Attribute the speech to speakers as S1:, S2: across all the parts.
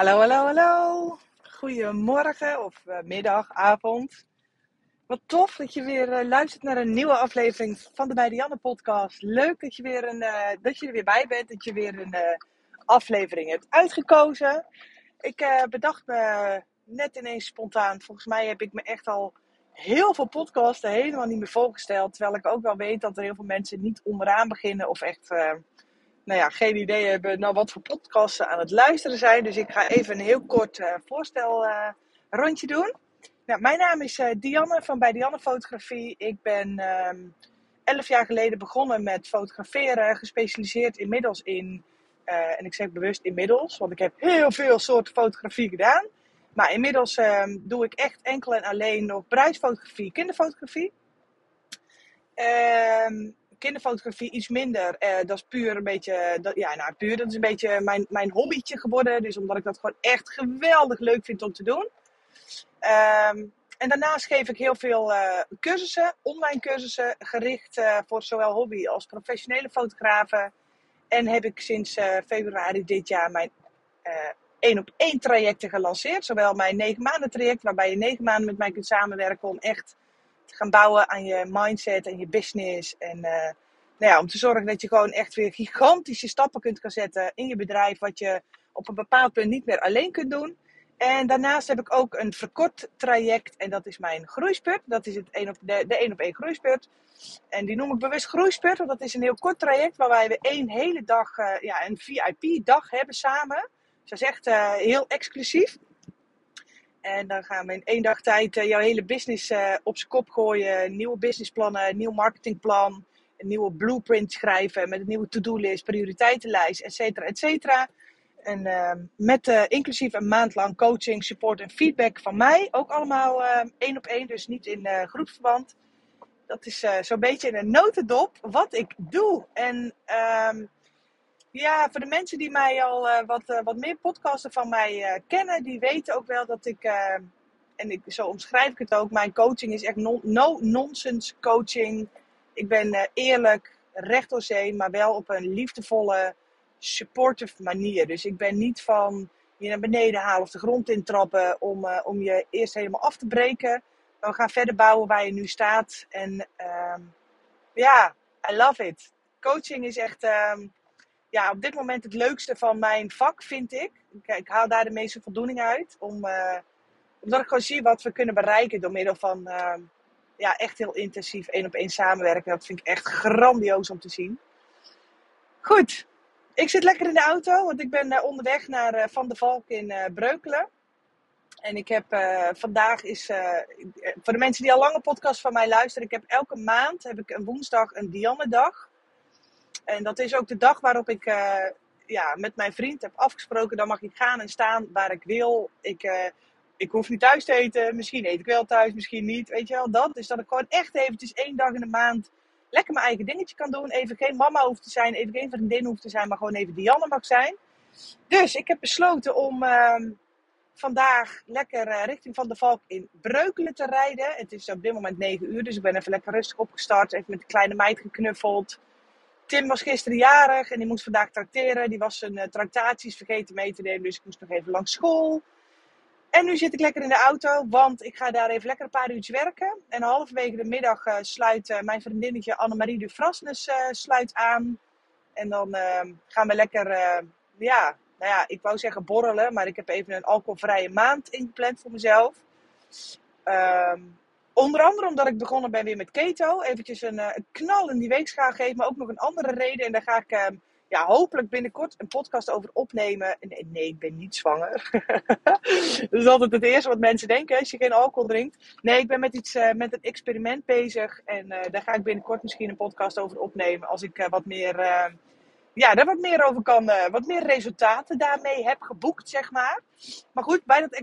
S1: Hallo, hallo, hallo. Goedemorgen of uh, middag, avond. Wat tof dat je weer uh, luistert naar een nieuwe aflevering van de Bij podcast. Leuk dat je, weer een, uh, dat je er weer bij bent, dat je weer een aflevering hebt uitgekozen. Ik bedacht me net ineens spontaan, volgens mij heb ik me echt al heel veel podcasten helemaal niet meer voorgesteld. Terwijl ik ook wel weet dat er heel veel mensen niet onderaan beginnen of echt nou ja, geen idee hebben nou wat voor podcasts aan het luisteren zijn. Dus ik ga even een heel kort uh, voorstel uh, rondje doen. Nou, mijn naam is uh, Dianne van bij Dianne Fotografie. Ik ben um, elf jaar geleden begonnen met fotograferen. Gespecialiseerd inmiddels in, en ik zeg bewust inmiddels, want ik heb heel veel soorten fotografie gedaan. Maar inmiddels um, doe ik echt enkel en alleen nog bruidsfotografie, kinderfotografie. Um, kinderfotografie iets minder. Uh, dat is puur een beetje, dat, ja, nou, puur, dat is een beetje mijn, mijn hobbytje geworden. Dus omdat ik dat gewoon echt geweldig leuk vind om te doen. Um, en daarnaast geef ik heel veel uh, cursussen, online cursussen, gericht voor zowel hobby als professionele fotografen. En heb ik sinds februari dit jaar mijn één op één trajecten gelanceerd. Zowel mijn negen maanden traject, waarbij je negen maanden met mij kunt samenwerken om echt gaan bouwen aan je mindset en je business. En uh, nou ja, om te zorgen dat je gewoon echt weer gigantische stappen kunt gaan zetten in je bedrijf. Wat je op een bepaald punt niet meer alleen kunt doen. En daarnaast heb ik ook een verkort traject. En dat is mijn groeispurt. Dat is het een op de, de 1 op 1 groeispurt. En die noem ik bewust groeispurt. Want dat is een heel kort traject. Waarbij we één hele dag, uh, ja, een VIP-dag hebben samen. Dus dat is echt uh, heel exclusief. En dan gaan we in één dag tijd uh, jouw hele business uh, op zijn kop gooien. Nieuwe businessplannen, nieuw marketingplan, een nieuwe blueprint schrijven met een nieuwe to-do-list, prioriteitenlijst, et cetera, et cetera. En uh, met uh, inclusief een maand lang coaching, support en feedback van mij. Ook allemaal één op één, dus niet in groepsverband. Dat is zo'n beetje in een notendop wat ik doe. En ehm, ja, voor de mensen die mij al uh, wat, uh, wat meer podcasten van mij uh, kennen, die weten ook wel dat ik, en ik, zo omschrijf ik het ook, mijn coaching is echt no-nonsense coaching. Ik ben eerlijk, recht door zee, maar wel op een liefdevolle, supportive manier. Dus ik ben niet van je naar beneden halen of de grond intrappen om, om je eerst helemaal af te breken. We gaan verder bouwen waar je nu staat. En ehm, ja, I love it. Coaching is echt ehm, ja, op dit moment het leukste van mijn vak, vind ik. Ik, ik haal daar de meeste voldoening uit. Om, uh, omdat ik gewoon zie wat we kunnen bereiken door middel van uh, ja, echt heel intensief één op één samenwerken. Dat vind ik echt grandioos om te zien. Goed, ik zit lekker in de auto, want ik ben uh, onderweg naar Van der Valk in Breukelen. En ik heb vandaag is, voor de mensen die al lange podcast van mij luisteren, ik heb elke maand heb ik een woensdag een Dianne-dag. En dat is ook de dag waarop ik uh, ja, met mijn vriend heb afgesproken. Dan mag ik gaan en staan waar ik wil. Ik, uh, ik hoef niet thuis te eten. Misschien eet ik wel thuis, misschien niet. Weet je wel, dat. Dus dat ik gewoon echt eventjes één dag in de maand lekker mijn eigen dingetje kan doen. Even geen mama hoeft te zijn, even geen vriendin hoeft te zijn, maar gewoon even Dianne mag zijn. Dus ik heb besloten om uh, vandaag lekker uh, richting Van de Valk in Breukelen te rijden. Het is op dit moment 9 uur, dus ik ben even lekker rustig opgestart. Even met de kleine meid geknuffeld. Tim was gisteren jarig en die moest vandaag tracteren. Die was zijn uh, tractaties vergeten mee te nemen, dus ik moest nog even langs school. En nu zit ik lekker in de auto, want ik ga daar even lekker een paar uurtjes werken. En halverwege de middag uh, sluit uh, mijn vriendinnetje Annemarie de Frasnes sluit aan. En dan ehm, gaan we lekker, ja, nou ja, ik wou zeggen borrelen, maar ik heb even een alcoholvrije maand ingepland voor mezelf. Um, Onder andere omdat ik begonnen ben weer met keto. Eventjes een, uh, een knal in die weegschaal geven. Maar ook nog een andere reden. En daar ga ik uh, ja, hopelijk binnenkort een podcast over opnemen. Nee, nee ik ben niet zwanger. dat is altijd het eerste wat mensen denken als je geen alcohol drinkt. Nee, ik ben met, iets, uh, met een experiment bezig. En eh, daar ga ik binnenkort misschien een podcast over opnemen. Als ik wat meer ja, daar wat meer over kan, wat meer resultaten daarmee heb geboekt, zeg maar. Maar goed, bij dat,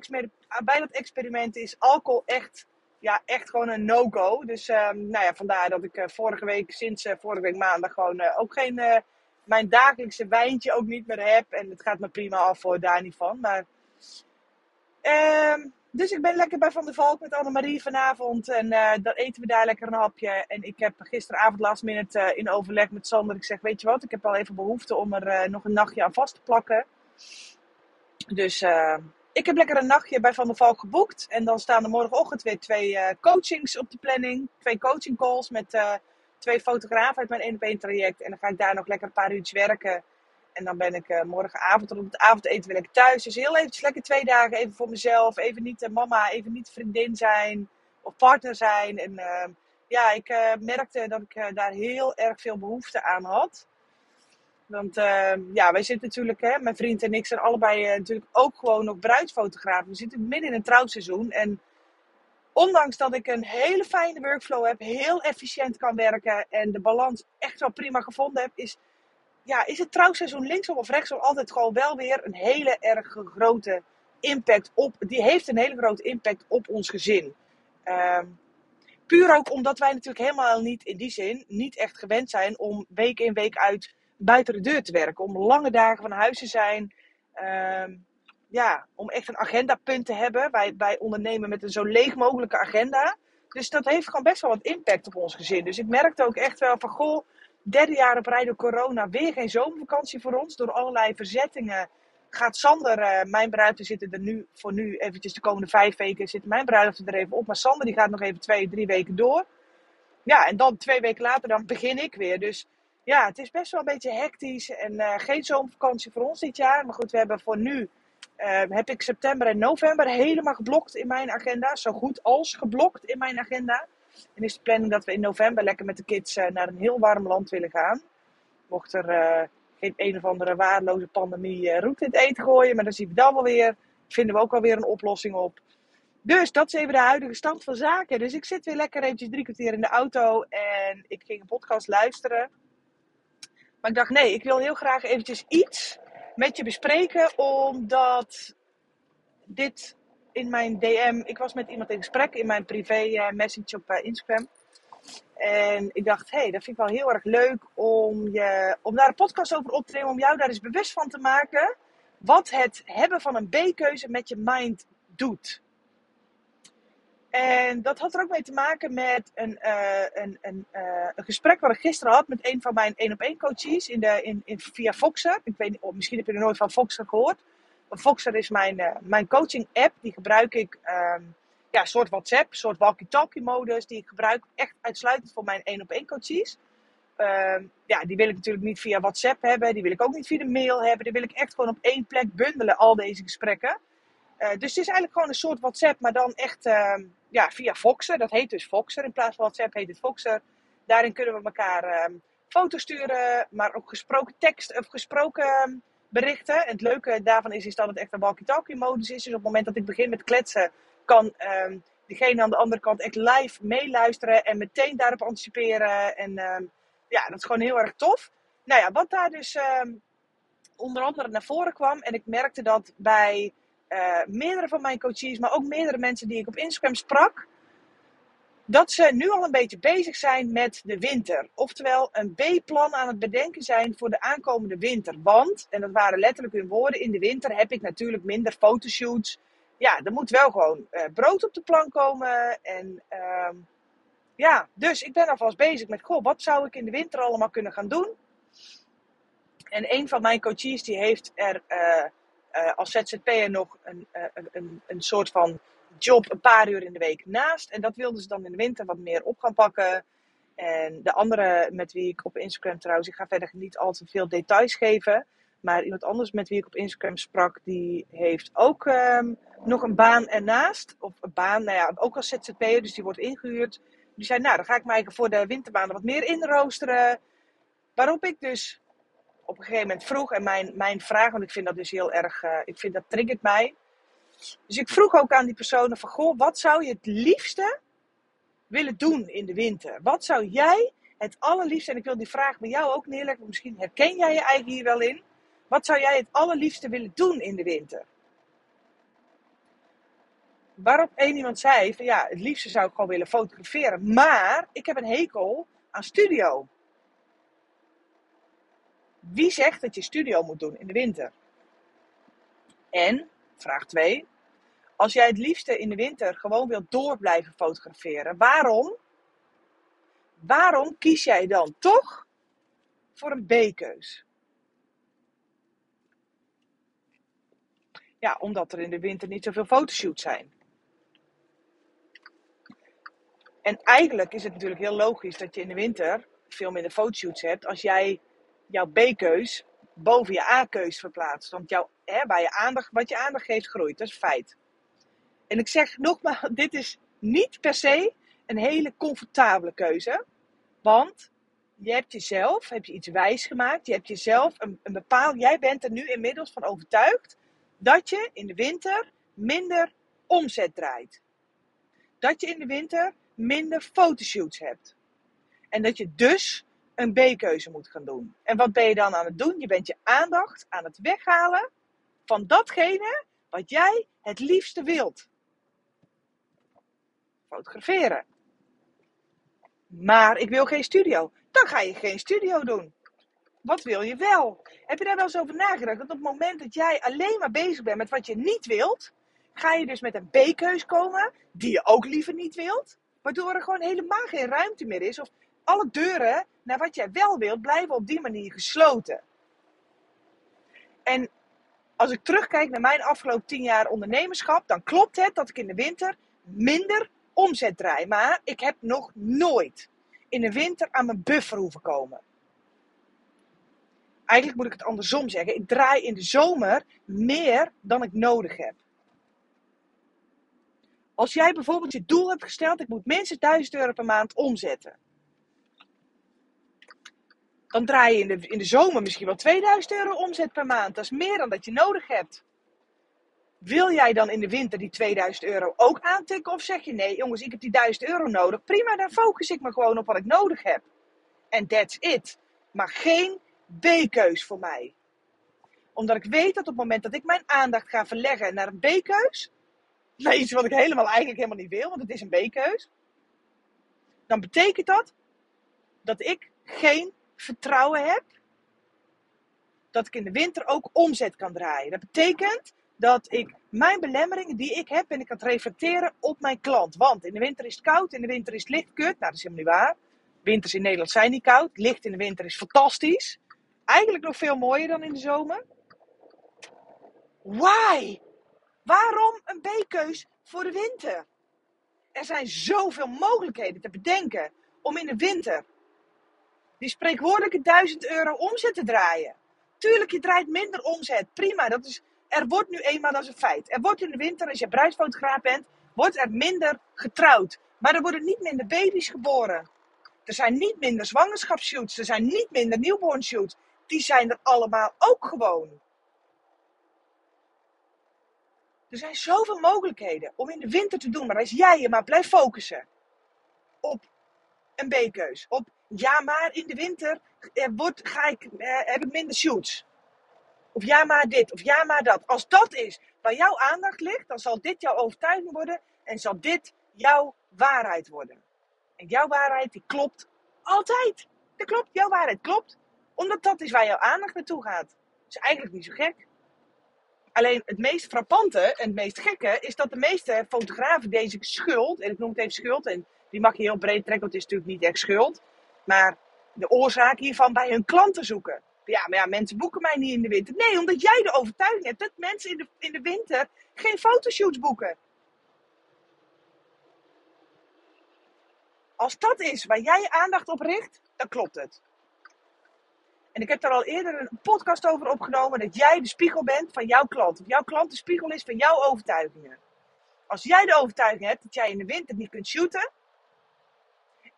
S1: bij dat experiment is alcohol echt ja, echt gewoon een no-go. Dus um, nou ja, vandaar dat ik uh, vorige week, sinds uh, vorige week maandag, gewoon uh, ook geen, mijn dagelijkse wijntje ook niet meer heb. En het gaat me prima af voor daar niet van. Maar, um, dus ik ben lekker bij Van der Valk met Annemarie vanavond. En dan eten we daar lekker een hapje. En ik heb gisteravond last minute in overleg met Sander. Ik zeg, weet je wat, ik heb wel even behoefte om er nog een nachtje aan vast te plakken. Dus uh, ik heb lekker een nachtje bij Van der Valk geboekt. En dan staan er morgenochtend weer twee uh, coachings op de planning. Twee coaching calls met uh, twee fotografen uit mijn 1 op 1 traject. En dan ga ik daar nog lekker een paar uurtjes werken. En dan ben ik morgenavond tot op het avondeten wil ik thuis. Dus heel eventjes lekker twee dagen even voor mezelf. Even niet mama, even niet vriendin zijn of partner zijn. En ja, ik merkte dat ik daar heel erg veel behoefte aan had. Want uh, ja, wij zitten natuurlijk, hè, mijn vriend en ik zijn allebei uh, natuurlijk ook gewoon nog bruidsfotografen. We zitten midden in een trouwseizoen. En ondanks dat ik een hele fijne workflow heb, heel efficiënt kan werken en de balans echt wel prima gevonden heb, is, ja, is het trouwseizoen linksom of rechtsom altijd gewoon wel weer een hele erg grote impact op. Die heeft een hele grote impact op ons gezin. Uh, puur ook omdat wij natuurlijk helemaal niet in die zin niet echt gewend zijn om week in week uit buiten de deur te werken. Om lange dagen van huis te zijn. Uh, ja, om echt een agendapunt te hebben. Wij, ondernemen met een zo leeg mogelijke agenda. Dus dat heeft gewoon best wel wat impact op ons gezin. Dus ik merkte ook echt wel van, goh, derde jaar op rij door corona, weer geen zomervakantie voor ons. Door allerlei verzettingen gaat Sander, uh, mijn bruiloft zitten er nu, voor nu eventjes de komende vijf weken, zit mijn bruiloft er even op. Maar Sander die gaat nog even twee, drie weken door. Ja, en dan twee weken later, dan begin ik weer. Dus ja, het is best wel een beetje hectisch en uh, geen zomervakantie voor ons dit jaar. Maar goed, we hebben voor nu, uh, heb ik september en november helemaal geblokt in mijn agenda. Zo goed als geblokt in mijn agenda. En is de planning dat we in november lekker met de kids uh, naar een heel warm land willen gaan. Mocht er geen een of andere waardeloze pandemie roet in het eten gooien. Maar dan zien we dan wel weer. Vinden we ook alweer een oplossing op. Dus dat is even de huidige stand van zaken. Dus ik zit weer lekker eventjes drie kwartier in de auto. En ik ging een podcast luisteren. Maar ik dacht, nee, ik wil heel graag eventjes iets met je bespreken, omdat dit in mijn DM, ik was met iemand in gesprek in mijn privé uh, message op uh, Instagram. En ik dacht, hé, hey, dat vind ik wel heel erg leuk om, je, om daar een podcast over op te nemen, om jou daar eens bewust van te maken wat het hebben van een B-keuze met je mind doet. En dat had er ook mee te maken met een, uh, een, een, uh, een gesprek wat ik gisteren had met een van mijn één op één coaches in de, in, in, via Foxer. Ik weet of misschien heb je er nooit van Foxer gehoord. Foxer is mijn, uh, mijn coaching app. Die gebruik ik, um, ja, een soort WhatsApp, soort walkie-talkie modus. Die ik gebruik echt uitsluitend voor mijn één op één coaches. Um, ja, die wil ik natuurlijk niet via WhatsApp hebben. Die wil ik ook niet via de mail hebben. Die wil ik echt gewoon op één plek bundelen, al deze gesprekken. dus het is eigenlijk gewoon een soort WhatsApp, maar dan echt ehm, ja, via Foxer. Dat heet dus Foxer. In plaats van WhatsApp heet het Foxer. Daarin kunnen we elkaar um, foto's sturen, maar ook gesproken tekst of gesproken um, berichten. En het leuke daarvan is, is dat het echt een walkie-talkie modus is. Dus op het moment dat ik begin met kletsen, kan um, degene aan de andere kant echt live meeluisteren en meteen daarop anticiperen. En ja, dat is gewoon heel erg tof. Nou ja, wat daar dus onder andere naar voren kwam, en ik merkte dat bij uh, meerdere van mijn coaches, maar ook meerdere mensen die ik op Instagram sprak, dat ze nu al een beetje bezig zijn met de winter. Oftewel een B-plan aan het bedenken zijn voor de aankomende winter. Want, en dat waren letterlijk hun woorden, in de winter heb ik natuurlijk minder fotoshoots. Ja, er moet wel gewoon uh, brood op de plank komen. En uh, ja, dus ik ben alvast bezig met, goh, wat zou ik in de winter allemaal kunnen gaan doen? En een van mijn coaches die heeft er uh, als ZZP'er nog een, uh, een, een soort van job een paar uur in de week naast. En dat wilden ze dan in de winter wat meer op gaan pakken. En de andere met wie ik op Instagram trouwens, ik ga verder niet al te veel details geven. Maar iemand anders met wie ik op Instagram sprak, die heeft ook um, nog een baan ernaast. Of een baan, nou ja, ook als ZZP'er, dus die wordt ingehuurd. Die zei, nou, dan ga ik mij voor de winterbaan wat meer inroosteren. Waarop ik dus op een gegeven moment vroeg, en mijn, mijn vraag, want ik vind dat dus heel erg, uh, ik vind dat triggert mij. Dus ik vroeg ook aan die personen van, goh, wat zou je het liefste willen doen in de winter? Wat zou jij het allerliefste, en ik wil die vraag bij jou ook neerleggen, misschien herken jij je eigen hier wel in. Wat zou jij het allerliefste willen doen in de winter? Waarop één iemand zei van ja, het liefste zou ik gewoon willen fotograferen, maar ik heb een hekel aan studio. Wie zegt dat je studio moet doen in de winter? En, vraag 2, als jij het liefste in de winter gewoon wilt door blijven fotograferen, waarom? Waarom kies jij dan toch voor een B-keus? Ja, omdat er in de winter niet zoveel fotoshoots zijn. En eigenlijk is het natuurlijk heel logisch dat je in de winter veel minder fotoshoots hebt als jij jouw B-keus boven je A-keus verplaatst. Want jouw, hè, je aandacht, wat je aandacht geeft, groeit. Dat is feit. En ik zeg nogmaals, dit is niet per se een hele comfortabele keuze. Want je hebt jezelf, heb je iets wijs gemaakt. Je hebt jezelf een, een bepaald, jij bent er nu inmiddels van overtuigd dat je in de winter minder omzet draait. Dat je in de winter minder fotoshoots hebt. En dat je dus een B-keuze moet gaan doen. En wat ben je dan aan het doen? Je bent je aandacht aan het weghalen van datgene wat jij het liefste wilt. Fotograferen. Maar ik wil geen studio. Dan ga je geen studio doen. Wat wil je wel? Heb je daar wel eens over nagedacht? Dat op het moment dat jij alleen maar bezig bent met wat je niet wilt, ga je dus met een B-keus komen die je ook liever niet wilt. Waardoor er gewoon helemaal geen ruimte meer is. Of alle deuren naar wat jij wel wilt, blijven op die manier gesloten. En als ik terugkijk naar mijn afgelopen tien jaar ondernemerschap, dan klopt het dat ik in de winter minder omzet draai. Maar ik heb nog nooit in de winter aan mijn buffer hoeven komen. Eigenlijk moet ik het andersom zeggen. Ik draai in de zomer meer dan ik nodig heb. Als jij bijvoorbeeld je doel hebt gesteld, ik moet minstens 1000 euro per maand omzetten. Dan draai je in de, in de zomer misschien wel 2000 euro omzet per maand. Dat is meer dan dat je nodig hebt. Wil jij dan in de winter die 2000 euro ook aantikken? Of zeg je nee, jongens, ik heb die 1000 euro nodig. Prima, dan focus ik me gewoon op wat ik nodig heb. En that's it. Maar geen B-keus voor mij. Omdat ik weet dat op het moment dat ik mijn aandacht ga verleggen naar een B-keus, naar iets wat ik helemaal eigenlijk helemaal niet wil, want het is een B-keus, dan betekent dat dat ik geen vertrouwen heb dat ik in de winter ook omzet kan draaien. Dat betekent dat ik mijn belemmeringen die ik heb, ben ik aan het reflecteren op mijn klant. Want in de winter is het koud, in de winter is het licht kut. Nou, dat is helemaal niet waar. Winters in Nederland zijn niet koud. Licht in de winter is fantastisch. Eigenlijk nog veel mooier dan in de zomer. Why? Waarom een B-keus voor de winter? Er zijn zoveel mogelijkheden te bedenken om in de winter die spreekwoordelijke 1000 euro omzet te draaien. Tuurlijk, je draait minder omzet. Prima, dat is, er wordt nu eenmaal, is een feit. Er wordt in de winter, als je bruidsfotograaf bent, wordt er minder getrouwd. Maar er worden niet minder baby's geboren. Er zijn niet minder zwangerschapsshoots. Er zijn niet minder newborn shoots. Die zijn er allemaal ook gewoon. Er zijn zoveel mogelijkheden om in de winter te doen. Maar als jij je maar blijft focussen op een B-keus. Op ja, maar in de winter eh, ga ik, eh, heb ik minder shoots. Of ja, maar dit. Of ja, maar dat. Als dat is waar jouw aandacht ligt, dan zal dit jouw overtuiging worden. En zal dit jouw waarheid worden. En jouw waarheid, die klopt altijd. Dat klopt, jouw waarheid klopt. Omdat dat is waar jouw aandacht naartoe gaat. Dat is eigenlijk niet zo gek. Alleen het meest frappante en het meest gekke is dat de meeste fotografen deze schuld, en ik noem het even schuld, en die mag je heel breed trekken, want het is natuurlijk niet echt schuld, maar de oorzaak hiervan bij hun klanten zoeken. Ja, maar ja, mensen boeken mij niet in de winter. Nee, omdat jij de overtuiging hebt dat mensen in de, in de winter geen fotoshoots boeken. Als dat is waar jij je aandacht op richt, dan klopt het. En ik heb daar al eerder een podcast over opgenomen dat jij de spiegel bent van jouw klant. Of jouw klant de spiegel is van jouw overtuigingen. Als jij de overtuiging hebt dat jij in de winter niet kunt shooten.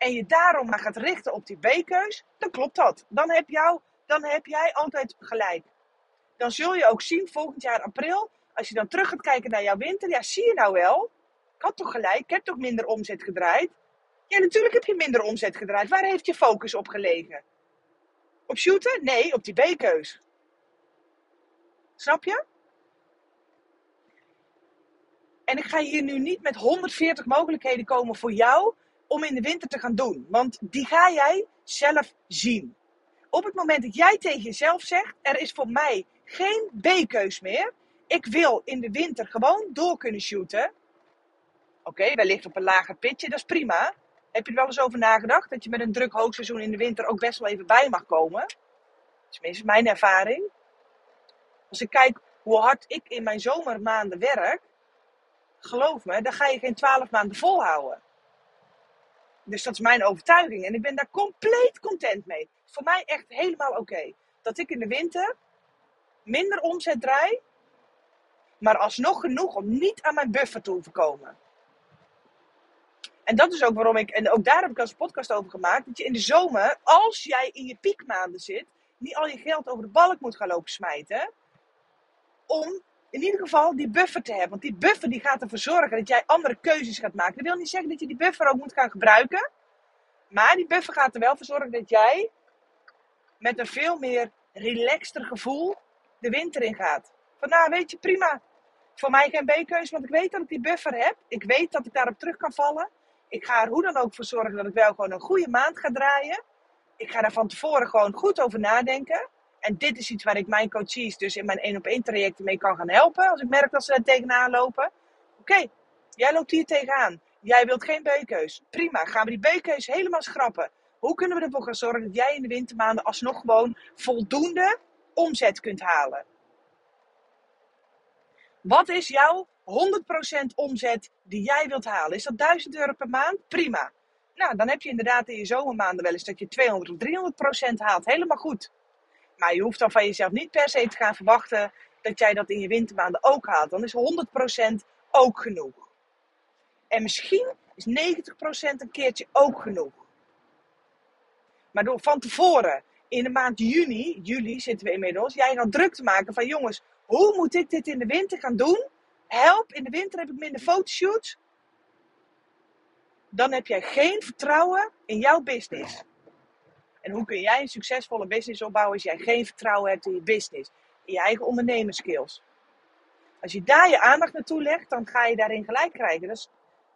S1: En je daarom maar gaat richten op die B-keus, dan klopt dat. Dan heb, jou, dan heb jij altijd gelijk. Dan zul je ook zien volgend jaar april, als je dan terug gaat kijken naar jouw winter. Ja, zie je nou wel? Ik had toch gelijk, ik heb toch minder omzet gedraaid? Ja, natuurlijk heb je minder omzet gedraaid. Waar heeft je focus op gelegen? Op shooten? Nee, op die B-keus. Snap je? En ik ga hier nu niet met 140 mogelijkheden komen voor jou om in de winter te gaan doen. Want die ga jij zelf zien. Op het moment dat jij tegen jezelf zegt: er is voor mij geen B-keus meer. Ik wil in de winter gewoon door kunnen shooten. Oké, wellicht op een lager pitje, dat is prima. Heb je er wel eens over nagedacht dat je met een druk hoogseizoen in de winter ook best wel even bij mag komen? Tenminste, mijn ervaring. Als ik kijk hoe hard ik in mijn zomermaanden werk, geloof me, dan ga je geen twaalf maanden volhouden. Dus dat is mijn overtuiging. En ik ben daar compleet content mee. Voor mij echt helemaal oké. Dat ik in de winter minder omzet draai, maar alsnog genoeg om niet aan mijn buffer te hoeven komen. En dat is ook waarom ik, en ook daar heb ik als podcast over gemaakt, dat je in de zomer, als jij in je piekmaanden zit, niet al je geld over de balk moet gaan lopen smijten. Om in ieder geval die buffer te hebben. Want die buffer die gaat ervoor zorgen dat jij andere keuzes gaat maken. Dat wil niet zeggen dat je die buffer ook moet gaan gebruiken. Maar die buffer gaat er wel voor zorgen dat jij met een veel meer relaxter gevoel de winter in gaat. Van nou, weet je, prima. Voor mij geen B-keuze, want ik weet dat ik die buffer heb. Ik weet dat ik daarop terug kan vallen. Ik ga er hoe dan ook voor zorgen dat ik wel gewoon een goede maand ga draaien. Ik ga daar van tevoren gewoon goed over nadenken. En dit is iets waar ik mijn coaches dus in mijn 1 op 1 trajecten mee kan gaan helpen. Als ik merk dat ze er tegenaan lopen. Oké, jij loopt hier tegenaan. Jij wilt geen B-keus. Prima, gaan we die B-keus helemaal schrappen. Hoe kunnen we ervoor gaan zorgen dat jij in de wintermaanden alsnog gewoon voldoende omzet kunt halen? Wat is jouw 100% omzet die jij wilt halen? Is dat 1000 euro per maand? Prima. Nou, dan heb je inderdaad in je zomermaanden wel eens dat je 200 of 300% haalt. Helemaal goed. Maar je hoeft dan van jezelf niet per se te gaan verwachten dat jij dat in je wintermaanden ook haalt. Dan is 100% ook genoeg. En misschien is 90% een keertje ook genoeg. Maar door van tevoren, in de maand juni, juli zitten we inmiddels, jij gaat druk te maken van jongens, hoe moet ik dit in de winter gaan doen? Help, in de winter heb ik minder fotoshoots. Dan heb jij geen vertrouwen in jouw business. En hoe kun jij een succesvolle business opbouwen als jij geen vertrouwen hebt in je business, in je eigen ondernemerskills? Als je daar je aandacht naartoe legt, dan ga je daarin gelijk krijgen. Dat is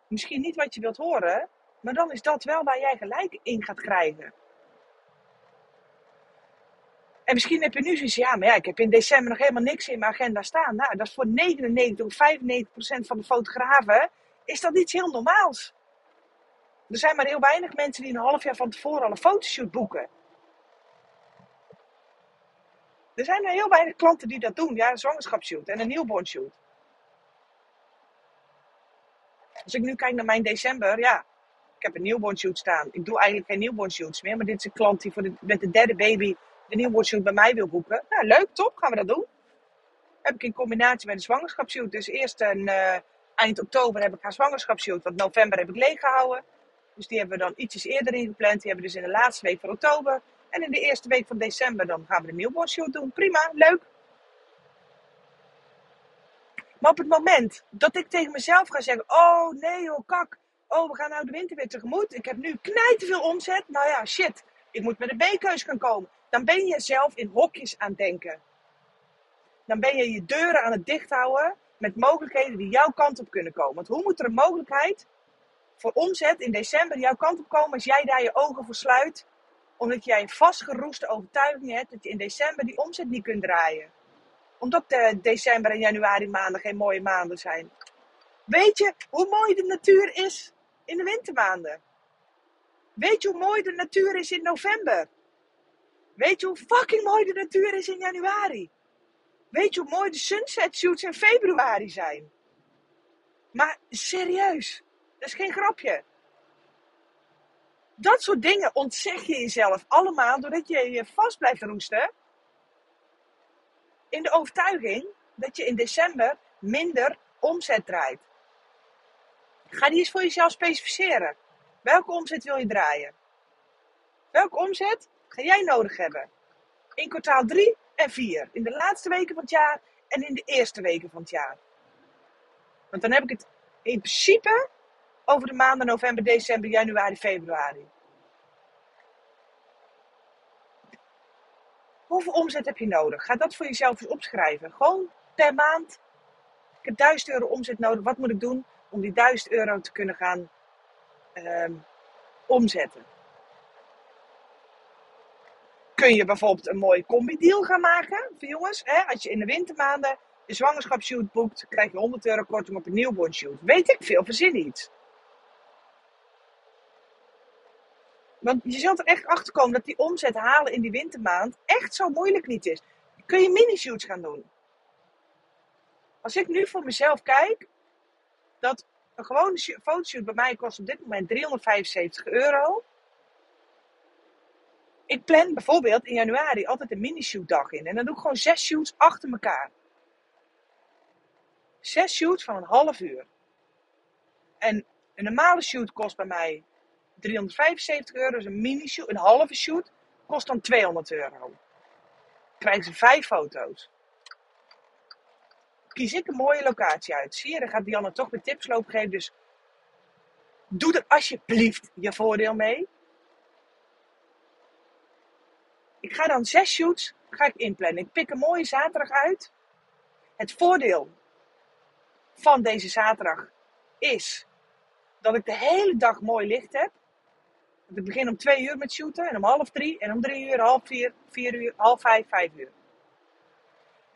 S1: misschien niet wat je wilt horen, maar dan is dat wel waar jij gelijk in gaat krijgen. En misschien heb je nu zoiets, ja, maar ja, ik heb in december nog helemaal niks in mijn agenda staan. Nou, dat is voor 99 of 95 procent van de fotografen, is dat iets heel normaals. Er zijn maar heel weinig mensen die een half jaar van tevoren al een fotoshoot boeken. Er zijn maar heel weinig klanten die dat doen. Ja, een zwangerschapsshoot en een newborn shoot. Als ik nu kijk naar mijn december, ja, ik heb een newborn shoot staan. Ik doe eigenlijk geen newborn shoots meer, maar dit is een klant die voor met de derde baby de newborn shoot bij mij wil boeken. Nou, leuk, top, gaan we dat doen. Heb ik in combinatie met een zwangerschapsshoot. Dus eerst een, uh, eind oktober heb ik haar zwangerschapsshoot, want november heb ik leeg gehouden. Dus die hebben we dan ietsjes eerder ingepland. Die hebben we dus in de laatste week van oktober. En in de eerste week van december dan gaan we de newborn doen. Prima, leuk. Maar op het moment dat ik tegen mezelf ga zeggen: Oh nee, joh, kak. Oh, we gaan nou de winter weer tegemoet. Ik heb nu knijt veel omzet. Nou ja, shit. Ik moet met een B-keus gaan komen. Dan ben je zelf in hokjes aan het denken. Dan ben je je deuren aan het dichthouden met mogelijkheden die jouw kant op kunnen komen. Want hoe moet er een mogelijkheid voor omzet in december jouw kant op komen als jij daar je ogen voor sluit. Omdat jij een vastgeroeste overtuiging hebt dat je in december die omzet niet kunt draaien. Omdat de december en januari maanden geen mooie maanden zijn. Weet je hoe mooi de natuur is in de wintermaanden? Weet je hoe mooi de natuur is in november? Weet je hoe fucking mooi de natuur is in januari? Weet je hoe mooi de sunset shoots in februari zijn? Maar serieus, dat is geen grapje. Dat soort dingen ontzeg je jezelf allemaal doordat je je vast blijft roesten. In de overtuiging dat je in december minder omzet draait. Ga die eens voor jezelf specificeren. Welke omzet wil je draaien? Welke omzet ga jij nodig hebben? In kwartaal 3 en 4. In de laatste weken van het jaar en in de eerste weken van het jaar. Want dan heb ik het in principe over de maanden november, december, januari, februari. Hoeveel omzet heb je nodig? Ga dat voor jezelf eens opschrijven. Gewoon per maand. Ik heb 1000 euro omzet nodig. Wat moet ik doen om die 1000 euro te kunnen gaan ehm, omzetten? Kun je bijvoorbeeld een mooie combi-deal gaan maken voor jongens? Hè? Als je in de wintermaanden een zwangerschapsshoot boekt, krijg je 100 euro korting op een newborn shoot. Weet ik veel, verzin iets. Want je zult er echt achter komen dat die omzet halen in die wintermaand echt zo moeilijk niet is. Kun je mini-shoots gaan doen. Als ik nu voor mezelf kijk, dat een gewone sh- fotoshoot bij mij kost op dit moment 375 euro. Ik plan bijvoorbeeld in januari altijd een mini-shoot dag in. En dan doe ik gewoon zes shoots achter elkaar. Zes shoots van een half uur. En een normale shoot kost bij mij 375 euro. Dus een mini-shoot, een halve shoot, kost dan 200 euro. Krijgen ze vijf foto's. Kies ik een mooie locatie uit. Zie je, dan gaat Dianne toch weer tips lopen geven. Dus doe er alsjeblieft je voordeel mee. Ik ga dan zes shoots ga ik inplannen. Ik pik een mooie zaterdag uit. Het voordeel van deze zaterdag is dat ik de hele dag mooi licht heb. Want ik begin om twee uur met shooten en om half drie en om drie uur, half vier, vier uur, half vijf, vijf uur.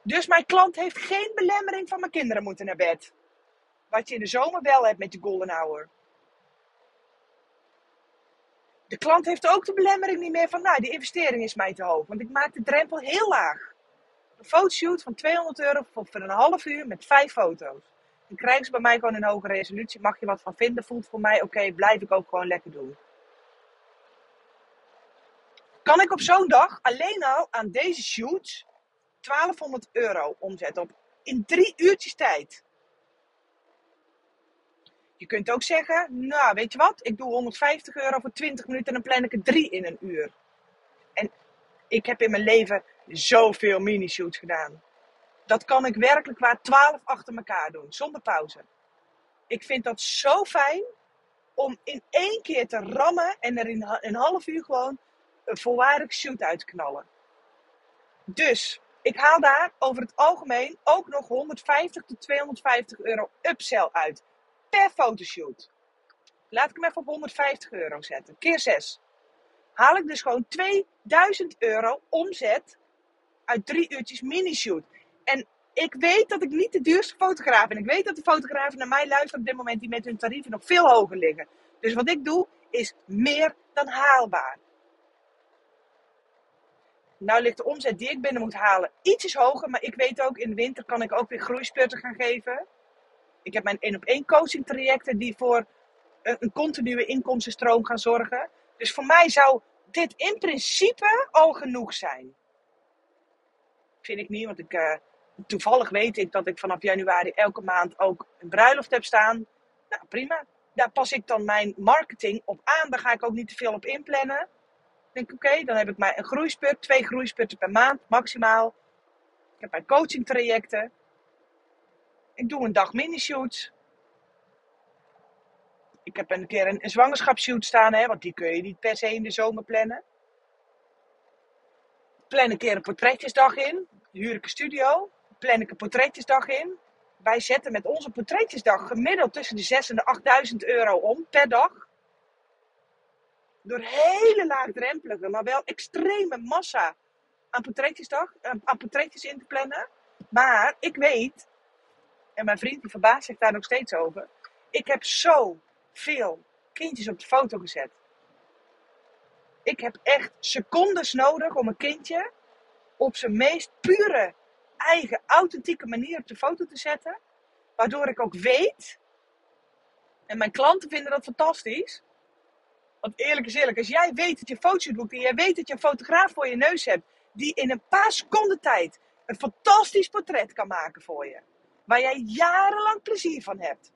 S1: Dus mijn klant heeft geen belemmering van mijn kinderen moeten naar bed. Wat je in de zomer wel hebt met je golden hour. De klant heeft ook de belemmering niet meer van, nou, die investering is mij te hoog. Want ik maak de drempel heel laag. Een fotoshoot van 200 euro voor, voor een half uur met vijf foto's. Dan krijgen ze bij mij gewoon een hoge resolutie. Mag je wat van vinden? Voelt voor mij oké, blijf ik ook gewoon lekker doen. Kan ik op zo'n dag alleen al aan deze shoots 1200 euro omzetten op in drie uurtjes tijd. Je kunt ook zeggen, nou weet je wat, ik doe 150 euro voor 20 minuten en dan plan ik er drie in een uur. En ik heb in mijn leven zoveel mini-shoots gedaan. Dat kan ik werkelijk waar 12 achter elkaar doen, zonder pauze. Ik vind dat zo fijn om in één keer te rammen en er in een half uur gewoon een volwaardig shoot uit te knallen. Dus ik haal daar over het algemeen ook nog 150 tot 250 euro upsell uit. Per fotoshoot. Laat ik hem even op 150 euro zetten. Keer 6. Haal ik dus gewoon 2000 euro omzet uit drie uurtjes mini-shoot. En ik weet dat ik niet de duurste fotograaf ben. Ik weet dat de fotografen naar mij luisteren op dit moment die met hun tarieven nog veel hoger liggen. Dus wat ik doe is meer dan haalbaar. Nou ligt de omzet die ik binnen moet halen ietsjes hoger. Maar ik weet ook, in de winter kan ik ook weer groeispurten gaan geven. Ik heb mijn één op één coaching trajecten die voor een, continue inkomstenstroom gaan zorgen. Dus voor mij zou dit in principe al genoeg zijn. Vind ik niet, want ik, uh, toevallig weet ik dat ik vanaf januari elke maand ook een bruiloft heb staan. Nou, prima. Daar pas ik dan mijn marketing op aan. Daar ga ik ook niet te veel op inplannen denk oké, dan heb ik maar een groeispurt, twee groeispurten per maand maximaal. Ik heb mijn coaching trajecten. Ik doe een dag mini-shoots. Ik heb een keer een, een zwangerschapsshoot staan, hè, want die kun je niet per se in de zomer plannen. Plan een keer een portretjesdag in. Huur ik een studio. Plan ik een portretjesdag in. Wij zetten met onze portretjesdag gemiddeld tussen de 6 en de 8000 euro om per dag door hele laagdrempelige, maar wel extreme massa aan portretjesdag, aan portretjes in te plannen. Maar ik weet, en mijn vriend die verbaast zich daar nog steeds over, ik heb zo veel kindjes op de foto gezet. Ik heb echt secondes nodig om een kindje op zijn meest pure, eigen, authentieke manier op de foto te zetten. Waardoor ik ook weet, en mijn klanten vinden dat fantastisch, want eerlijk is eerlijk, als jij weet dat je fotoshoot boekt en jij weet dat je een fotograaf voor je neus hebt, die in een paar seconden tijd een fantastisch portret kan maken voor je, waar jij jarenlang plezier van hebt.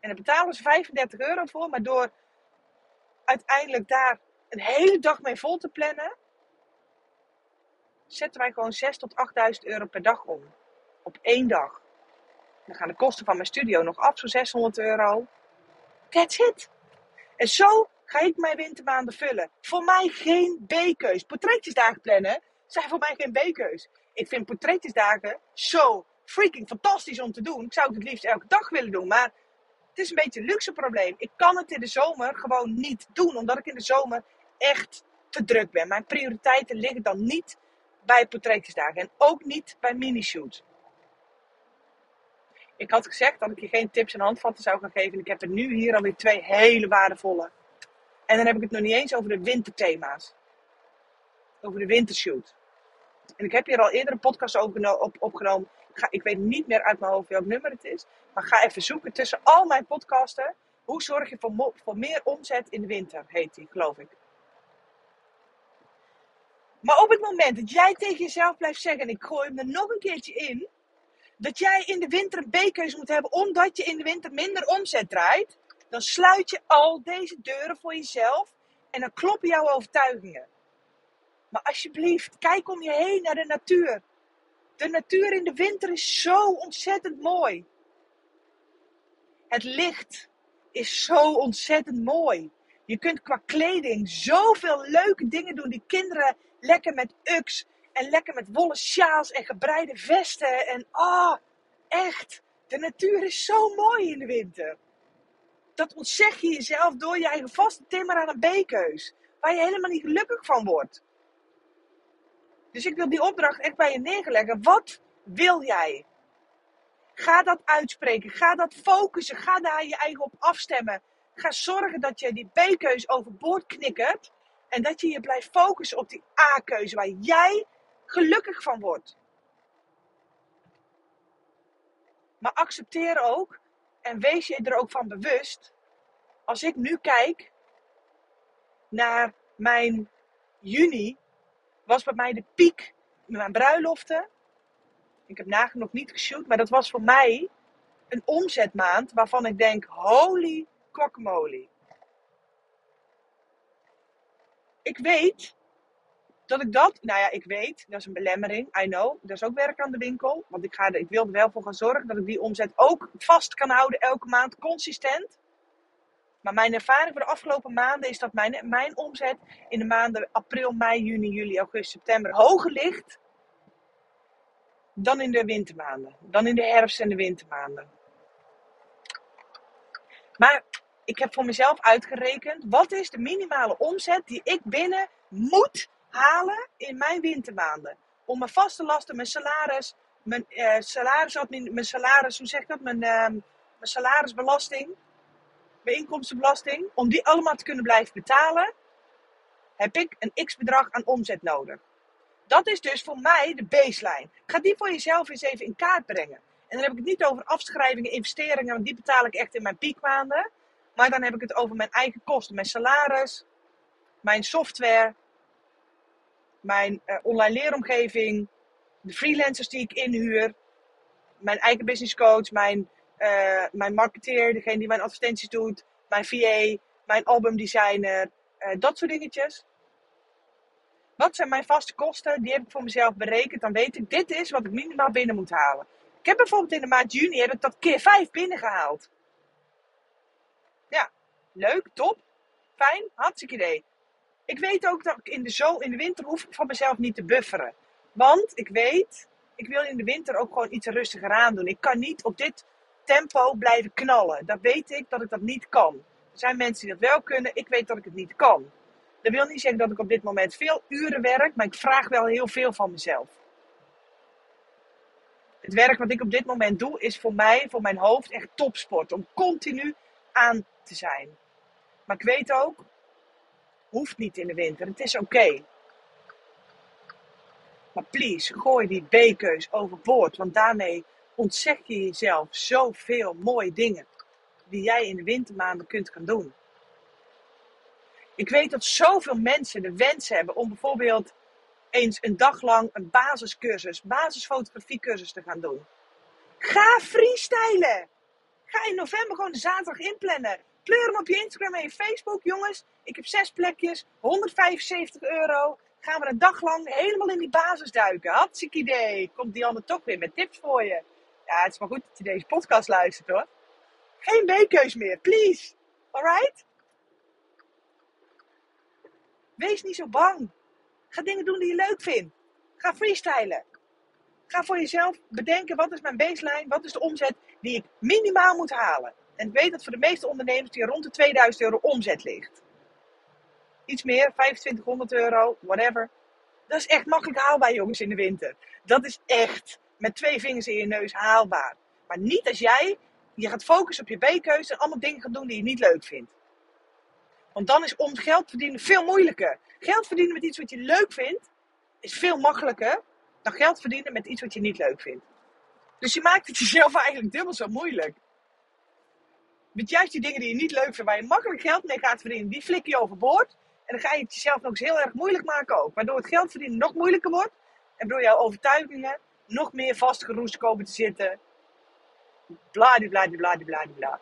S1: En daar betalen ze 35 euro voor, maar door uiteindelijk daar een hele dag mee vol te plannen, zetten wij gewoon 6 tot 8000 euro per dag om. Op één dag. Dan gaan de kosten van mijn studio nog af, zo'n 600 euro. That's it. En zo ga ik mijn wintermaanden vullen. Voor mij geen B-keus. Portretjesdagen plannen zijn voor mij geen B-keus. Ik vind portretjesdagen zo freaking fantastisch om te doen. Ik zou het het liefst elke dag willen doen. Maar het is een beetje een luxe probleem. Ik kan het in de zomer gewoon niet doen. Omdat ik in de zomer echt te druk ben. Mijn prioriteiten liggen dan niet bij portretjesdagen. En ook niet bij mini-shoots. Ik had gezegd dat ik je geen tips en handvatten zou gaan geven. En ik heb er nu hier alweer twee hele waardevolle. En dan heb ik het nog niet eens over de winterthema's. Over de wintershoot. En ik heb hier al eerder een podcast op, opgenomen. Ga, ik weet niet meer uit mijn hoofd welk nummer het is. Maar ga even zoeken tussen al mijn podcasten. Hoe zorg je voor, voor meer omzet in de winter, heet die, geloof ik. Maar op het moment dat jij tegen jezelf blijft zeggen, en ik gooi hem er nog een keertje in, dat jij in de winter een B-keuze moet hebben omdat je in de winter minder omzet draait, dan sluit je al deze deuren voor jezelf en dan kloppen jouw overtuigingen. Maar alsjeblieft, kijk om je heen naar de natuur. De natuur in de winter is zo ontzettend mooi. Het licht is zo ontzettend mooi. Je kunt qua kleding zoveel leuke dingen doen. Die kinderen lekker met uks en lekker met wollen sjaals en gebreide vesten. En ah, oh, echt. De natuur is zo mooi in de winter. Dat ontzeg je jezelf door je eigen vaste timmer aan een B-keus. Waar je helemaal niet gelukkig van wordt. Dus ik wil die opdracht echt bij je neerleggen. Wat wil jij? Ga dat uitspreken. Ga dat focussen. Ga daar je eigen op afstemmen. Ga zorgen dat je die B-keus overboord knikkert. En dat je je blijft focussen op die A-keuze waar jij gelukkig van wordt. Maar accepteer ook en wees je er ook van bewust. Als ik nu kijk naar mijn juni, was bij mij de piek met mijn bruiloften. Ik heb nagenoeg niet geshoot, maar dat was voor mij een omzetmaand waarvan ik denk: holy guacamole. Ik weet dat ik dat, nou ja, ik weet, dat is een belemmering, I know. Dat is ook werk aan de winkel. Want ik, ga er, ik wil er wel voor gaan zorgen dat ik die omzet ook vast kan houden elke maand, consistent. Maar mijn ervaring voor de afgelopen maanden is dat mijn, mijn omzet in de maanden april, mei, juni, juli, augustus, september hoger ligt dan in de wintermaanden. Dan in de herfst- en de wintermaanden. Maar ik heb voor mezelf uitgerekend, wat is de minimale omzet die ik binnen moet halen in mijn wintermaanden? Om mijn vaste lasten, mijn salaris, mijn, uh, mijn salaris, hoe zeg ik dat? Mijn, uh, mijn salarisbelasting, mijn inkomstenbelasting, om die allemaal te kunnen blijven betalen, heb ik een x bedrag aan omzet nodig. Dat is dus voor mij de baseline. Ga die voor jezelf eens even in kaart brengen. En dan heb ik het niet over afschrijvingen, investeringen, want die betaal ik echt in mijn piekmaanden. Maar dan heb ik het over mijn eigen kosten, mijn salaris, mijn software, mijn uh, online leeromgeving, de freelancers die ik inhuur, mijn eigen business coach, mijn, uh, mijn marketeer, degene die mijn advertenties doet, mijn VA, mijn albumdesigner, uh, dat soort dingetjes. Wat zijn mijn vaste kosten? Die heb ik voor mezelf berekend. Dan weet ik, dit is wat ik minimaal binnen moet halen. Ik heb bijvoorbeeld in de maand juni heb ik dat keer 5 binnengehaald. Ja, leuk, top, fijn, hartstikke idee. Ik weet ook dat ik in de, zo, in de winter hoef ik van mezelf niet te bufferen. Want ik weet, ik wil in de winter ook gewoon iets rustiger aan doen. Ik kan niet op dit tempo blijven knallen. Dat weet ik dat ik dat niet kan. Er zijn mensen die dat wel kunnen, ik weet dat ik het niet kan. Dat wil niet zeggen dat ik op dit moment veel uren werk, maar ik vraag wel heel veel van mezelf. Het werk wat ik op dit moment doe, is voor mij, voor mijn hoofd, echt topsport. Om continu aan te zijn. Maar ik weet ook, hoeft niet in de winter. Het is oké. Maar please, gooi die B-keus overboord. Want daarmee ontzeg je jezelf zoveel mooie dingen. Die jij in de wintermaanden kunt gaan doen. Ik weet dat zoveel mensen de wens hebben om bijvoorbeeld eens een dag lang een basiscursus, basisfotografiecursus te gaan doen. Ga freestylen! Ga in november gewoon de zaterdag inplannen. Pleur hem op je Instagram en je Facebook, jongens. Ik heb zes plekjes, 175 euro. Gaan we een dag lang helemaal in die basis duiken. Hartstikke idee. Komt Dianne toch weer met tips voor je. Ja, het is maar goed dat je deze podcast luistert hoor. Geen B-keus meer, please. Alright? Wees niet zo bang. Ga dingen doen die je leuk vindt. Ga freestylen. Ga voor jezelf bedenken wat is mijn baseline, wat is de omzet die ik minimaal moet halen. En weet dat voor de meeste ondernemers die rond de 2000 euro omzet ligt. Iets meer, 2500 euro, whatever. Dat is echt makkelijk haalbaar, jongens, in de winter. Dat is echt met twee vingers in je neus haalbaar. Maar niet als jij je gaat focussen op je B-keuze en allemaal dingen gaat doen die je niet leuk vindt. Want dan is om geld verdienen veel moeilijker. Geld verdienen met iets wat je leuk vindt, is veel makkelijker dan geld verdienen met iets wat je niet leuk vindt. Dus je maakt het jezelf eigenlijk dubbel zo moeilijk. Met juist die dingen die je niet leuk vindt, waar je makkelijk geld mee gaat verdienen, die flik je overboord. En dan ga je het jezelf nog eens heel erg moeilijk maken ook. Waardoor het geld verdienen nog moeilijker wordt. En door jouw overtuigingen nog meer vastgeroest komen te zitten. Bladibladibladibladibla.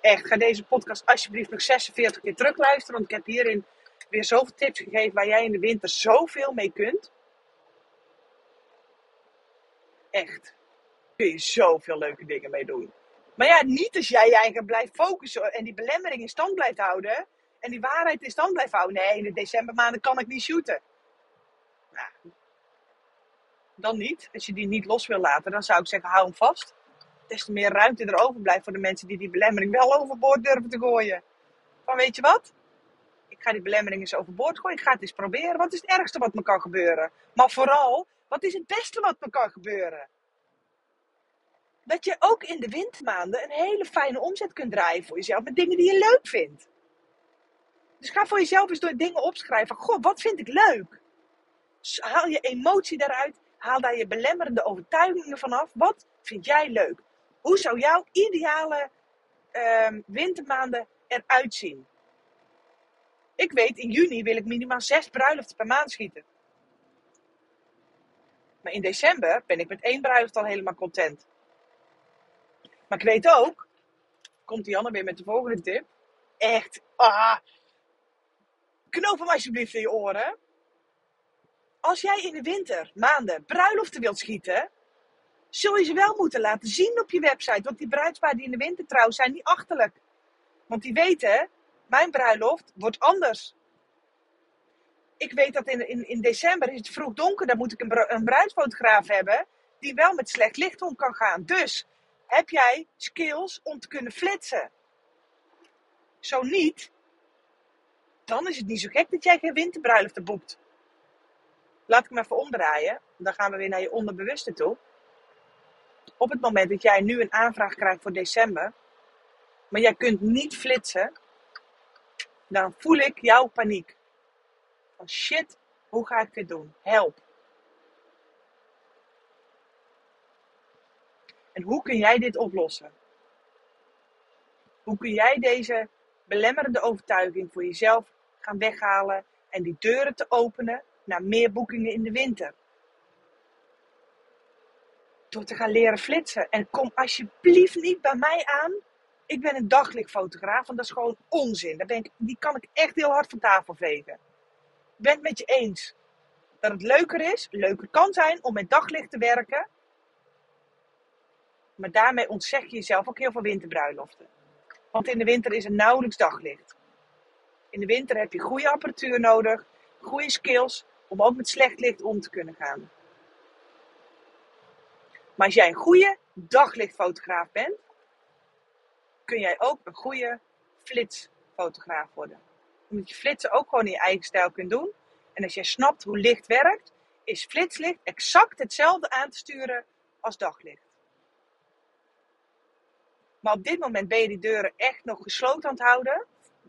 S1: Echt, ga deze podcast alsjeblieft nog 46 keer terugluisteren. Want ik heb hierin weer zoveel tips gegeven waar jij in de winter zoveel mee kunt. Echt. Kun je zoveel leuke dingen mee doen. Maar ja, niet als jij je eigen blijft focussen en die belemmering in stand blijft houden. En die waarheid in stand blijft houden. Nee, in de decembermaanden kan ik niet shooten. Nou, dan niet. Als je die niet los wil laten, dan zou ik zeggen, hou hem vast. Des te meer ruimte er overblijft voor de mensen die die belemmering wel overboord durven te gooien. Van weet je wat? Ik ga die belemmering eens overboord gooien. Ik ga het eens proberen. Wat is het ergste wat me kan gebeuren? Maar vooral, wat is het beste wat me kan gebeuren? Dat je ook in de wintermaanden een hele fijne omzet kunt draaien voor jezelf met dingen die je leuk vindt. Dus ga voor jezelf eens door dingen opschrijven. Goh, wat vind ik leuk? Haal je emotie daaruit. Haal daar je belemmerende overtuigingen vanaf. Wat vind jij leuk? Hoe zou jouw ideale uh, wintermaanden eruit zien? Ik weet, in juni wil ik minimaal zes bruiloften per maand schieten. Maar in december ben ik met één bruiloft al helemaal content. Maar ik weet ook, komt Janne weer met de volgende tip. Echt, ah, knoop hem alsjeblieft in je oren. Als jij in de winter maanden bruiloften wilt schieten, zul je ze wel moeten laten zien op je website. Want die bruidsparen die in de winter trouwen zijn niet achterlijk. Want die weten, mijn bruiloft wordt anders. Ik weet dat in, in, in december is het vroeg donker. Dan moet ik een, een bruidsfotograaf hebben die wel met slecht licht om kan gaan. Dus heb jij skills om te kunnen flitsen? Zo niet, dan is het niet zo gek dat jij geen winterbruiloften boekt. Laat ik me even omdraaien. Dan gaan we weer naar je onderbewuste toe. Op het moment dat jij nu een aanvraag krijgt voor december, maar jij kunt niet flitsen, dan voel ik jouw paniek. Van shit, hoe ga ik dit doen? Help. En hoe kun jij dit oplossen? Hoe kun jij deze belemmerende overtuiging voor jezelf gaan weghalen en die deuren te openen naar meer boekingen in de winter? Door te gaan leren flitsen. En kom alsjeblieft niet bij mij aan. Ik ben een daglichtfotograaf, want dat is gewoon onzin. Daar ik, die kan ik echt heel hard van tafel vegen. Ik ben het met je eens dat het leuker is, leuker kan zijn om met daglicht te werken maar daarmee ontzeg je jezelf ook heel veel winterbruiloften. Want in de winter is er nauwelijks daglicht. In de winter heb je goede apparatuur nodig, goede skills om ook met slecht licht om te kunnen gaan. Maar als jij een goede daglichtfotograaf bent, kun jij ook een goede flitsfotograaf worden. Omdat je flitsen ook gewoon in je eigen stijl kunt doen. En als jij snapt hoe licht werkt, is flitslicht exact hetzelfde aan te sturen als daglicht. Maar op dit moment ben je die deuren echt nog gesloten aan het houden.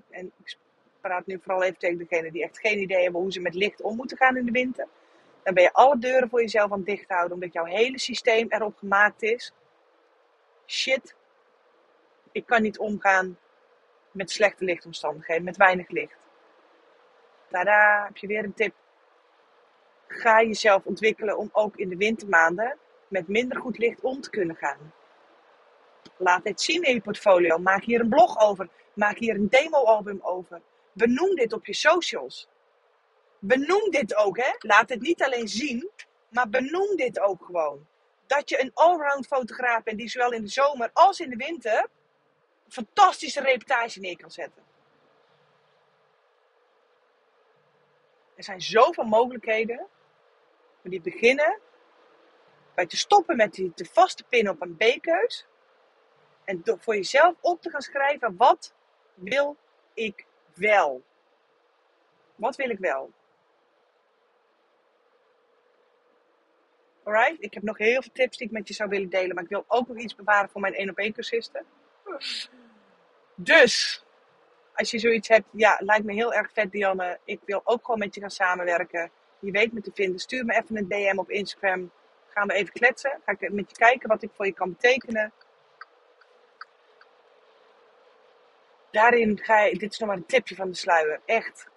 S1: En ik praat nu vooral even tegen degenen die echt geen idee hebben hoe ze met licht om moeten gaan in de winter. Dan ben je alle deuren voor jezelf aan het dicht houden, omdat jouw hele systeem erop gemaakt is. Shit, ik kan niet omgaan met slechte lichtomstandigheden, met weinig licht. Tada, heb je weer een tip. Ga jezelf ontwikkelen om ook in de wintermaanden met minder goed licht om te kunnen gaan. Laat dit zien in je portfolio. Maak hier een blog over. Maak hier een demo-album over. Benoem dit op je socials. Benoem dit ook, hè. Laat het niet alleen zien, maar benoem dit ook gewoon. Dat je een allround fotograaf bent die zowel in de zomer als in de winter fantastische reportage neer kan zetten. Er zijn zoveel mogelijkheden. Die beginnen bij te stoppen met die te vaste pin op een B-keus en door voor jezelf op te gaan schrijven, wat wil ik wel? Wat wil ik wel? Alright, ik heb nog heel veel tips die ik met je zou willen delen, maar ik wil ook nog iets bewaren voor mijn 1 op 1 cursisten. Dus, als je zoiets hebt, ja, lijkt me heel erg vet, Dianne. Ik wil ook gewoon met je gaan samenwerken. Je weet me te vinden. Stuur me even een DM op Instagram. Gaan we even kletsen. Ga ik met je kijken wat ik voor je kan betekenen. Daarin ga je, dit is nog maar een tipje van de sluier. Echt,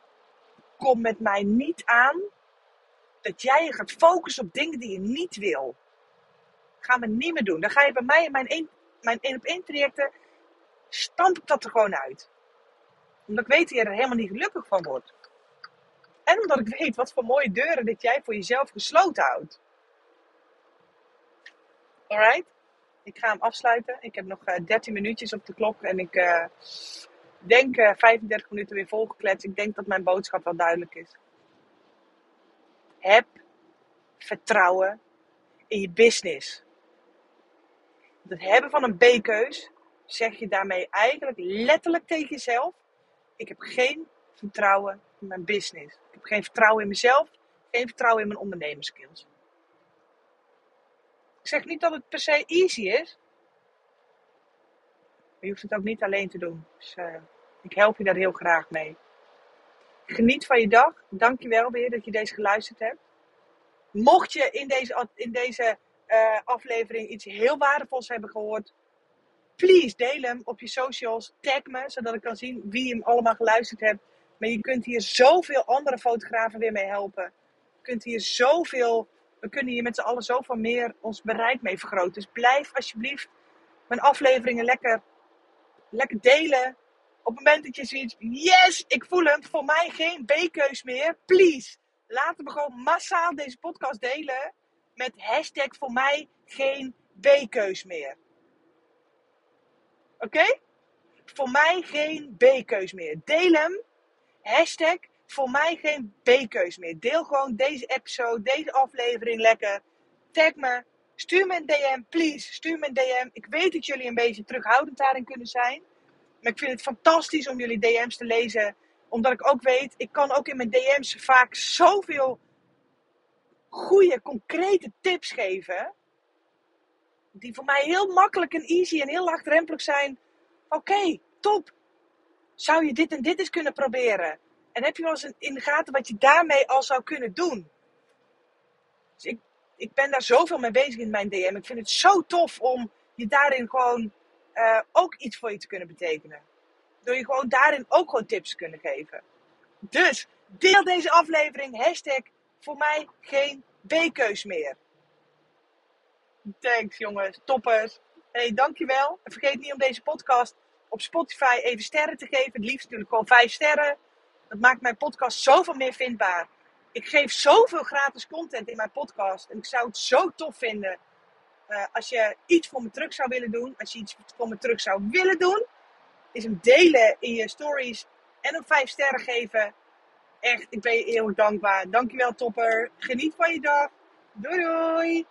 S1: kom met mij niet aan dat jij je gaat focussen op dingen die je niet wil. Gaan we niet meer doen. Dan ga je bij mij in mijn 1 mijn één op één trajecten, stamp ik dat er gewoon uit. Omdat ik weet dat je er helemaal niet gelukkig van wordt. En omdat ik weet wat voor mooie deuren dat jij voor jezelf gesloten houdt. Alright? Ik ga hem afsluiten. Ik heb nog 13 eh, minuutjes op de klok en ik uh, denk uh, eh, 35 minuten weer volgekletst. Ik denk dat mijn boodschap wel duidelijk is. Heb vertrouwen in je business. Het hebben van een B-keus zeg je daarmee eigenlijk letterlijk tegen jezelf: ik heb geen vertrouwen in mijn business. Ik heb geen vertrouwen in mezelf, geen vertrouwen in mijn ondernemerskills. Ik zeg niet dat het per se easy is. Maar je hoeft het ook niet alleen te doen. Dus uh, ik help je daar heel graag mee. Geniet van je dag. Dank je wel weer dat je deze geluisterd hebt. Mocht je in deze, in deze uh, aflevering iets heel waardevols hebben gehoord, please deel hem op je socials. Tag me, zodat ik kan zien wie hem allemaal geluisterd hebt. Maar je kunt hier zoveel andere fotografen weer mee helpen. Je kunt hier zoveel, we kunnen hier met z'n allen zoveel meer ons bereik mee vergroten. Dus blijf alsjeblieft mijn afleveringen lekker, lekker delen. Op het moment dat je zoiets, yes, ik voel hem, voor mij geen B-keus meer. Please, laten we gewoon massaal deze podcast delen met hashtag voor mij geen B-keus meer. Oké? Voor mij geen B-keus meer. Deel hem. Hashtag voor mij geen B-keus meer. Deel gewoon deze episode, deze aflevering lekker. Tag me. Stuur me een DM, please. Stuur me een DM. Ik weet dat jullie een beetje terughoudend daarin kunnen zijn. Maar ik vind het fantastisch om jullie DM's te lezen. Omdat ik ook weet, ik kan ook in mijn DM's vaak zoveel goede, concrete tips geven. Die voor mij heel makkelijk en easy en heel laagdrempelig zijn. Oké, top. Zou je dit en dit eens kunnen proberen? En heb je wel eens in de gaten wat je daarmee al zou kunnen doen? Dus ik, ik ben daar zoveel mee bezig in mijn DM. Ik vind het zo tof om je daarin gewoon uh, ook iets voor je te kunnen betekenen. Door je gewoon daarin ook gewoon tips te kunnen geven. Dus deel deze aflevering. Hashtag voor mij geen B-keus meer. Thanks jongens, toppers. Hey, dankjewel. En vergeet niet om deze podcast op Spotify even sterren te geven. Het liefst natuurlijk gewoon vijf sterren. Dat maakt mijn podcast zoveel meer vindbaar. Ik geef zoveel gratis content in mijn podcast. En ik zou het zo tof vinden uh, als je iets voor me terug zou willen doen. Als je iets voor me terug zou willen doen. Is hem delen in je stories. En een vijf sterren geven. Echt, ik ben je eeuwig dankbaar. Dankjewel topper. Geniet van je dag. Doei doei.